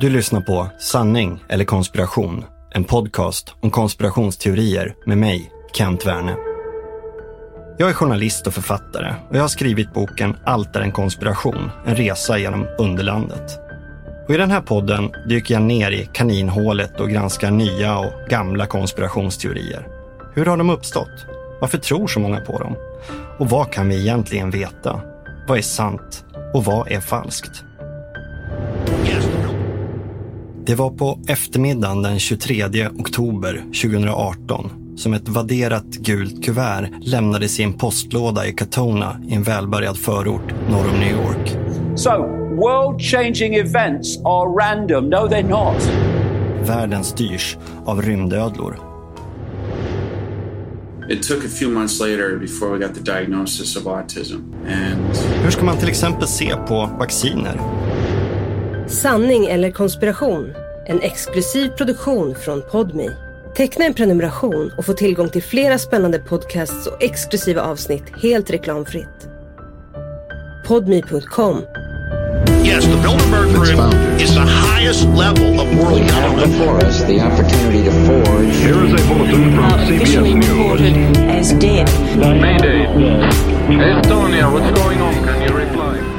Du lyssnar på Sanning eller konspiration, en podcast om konspirationsteorier med mig, Kent Werne. Jag är journalist och författare och jag har skrivit boken Allt är en konspiration, en resa genom underlandet. Och I den här podden dyker jag ner i kaninhålet och granskar nya och gamla konspirationsteorier. Hur har de uppstått? Varför tror så många på dem? Och vad kan vi egentligen veta? Vad är sant och vad är falskt? Det var på eftermiddagen den 23 oktober 2018 som ett vadderat gult kuvert lämnades i en postlåda i Katona i en välbärgad förort norr om New York. So, world changing events are random. No, they're not. Världen styrs av rymdödlor. It took a few months later before we got the diagnosis of autism. And Hur ska man till exempel se på vacciner? Sanning eller konspiration? En exklusiv produktion från Podmi. Teckna en prenumeration och få tillgång till flera spännande podcasts och exklusiva avsnitt helt reklamfritt. Podmi.com. Yes, the Bilderberg Group is the highest level of world We government. before us the opportunity to forge Here is a bulletin from officially CBS News. reported as dead. Mayday. Estonia, what's going on? Can you reply?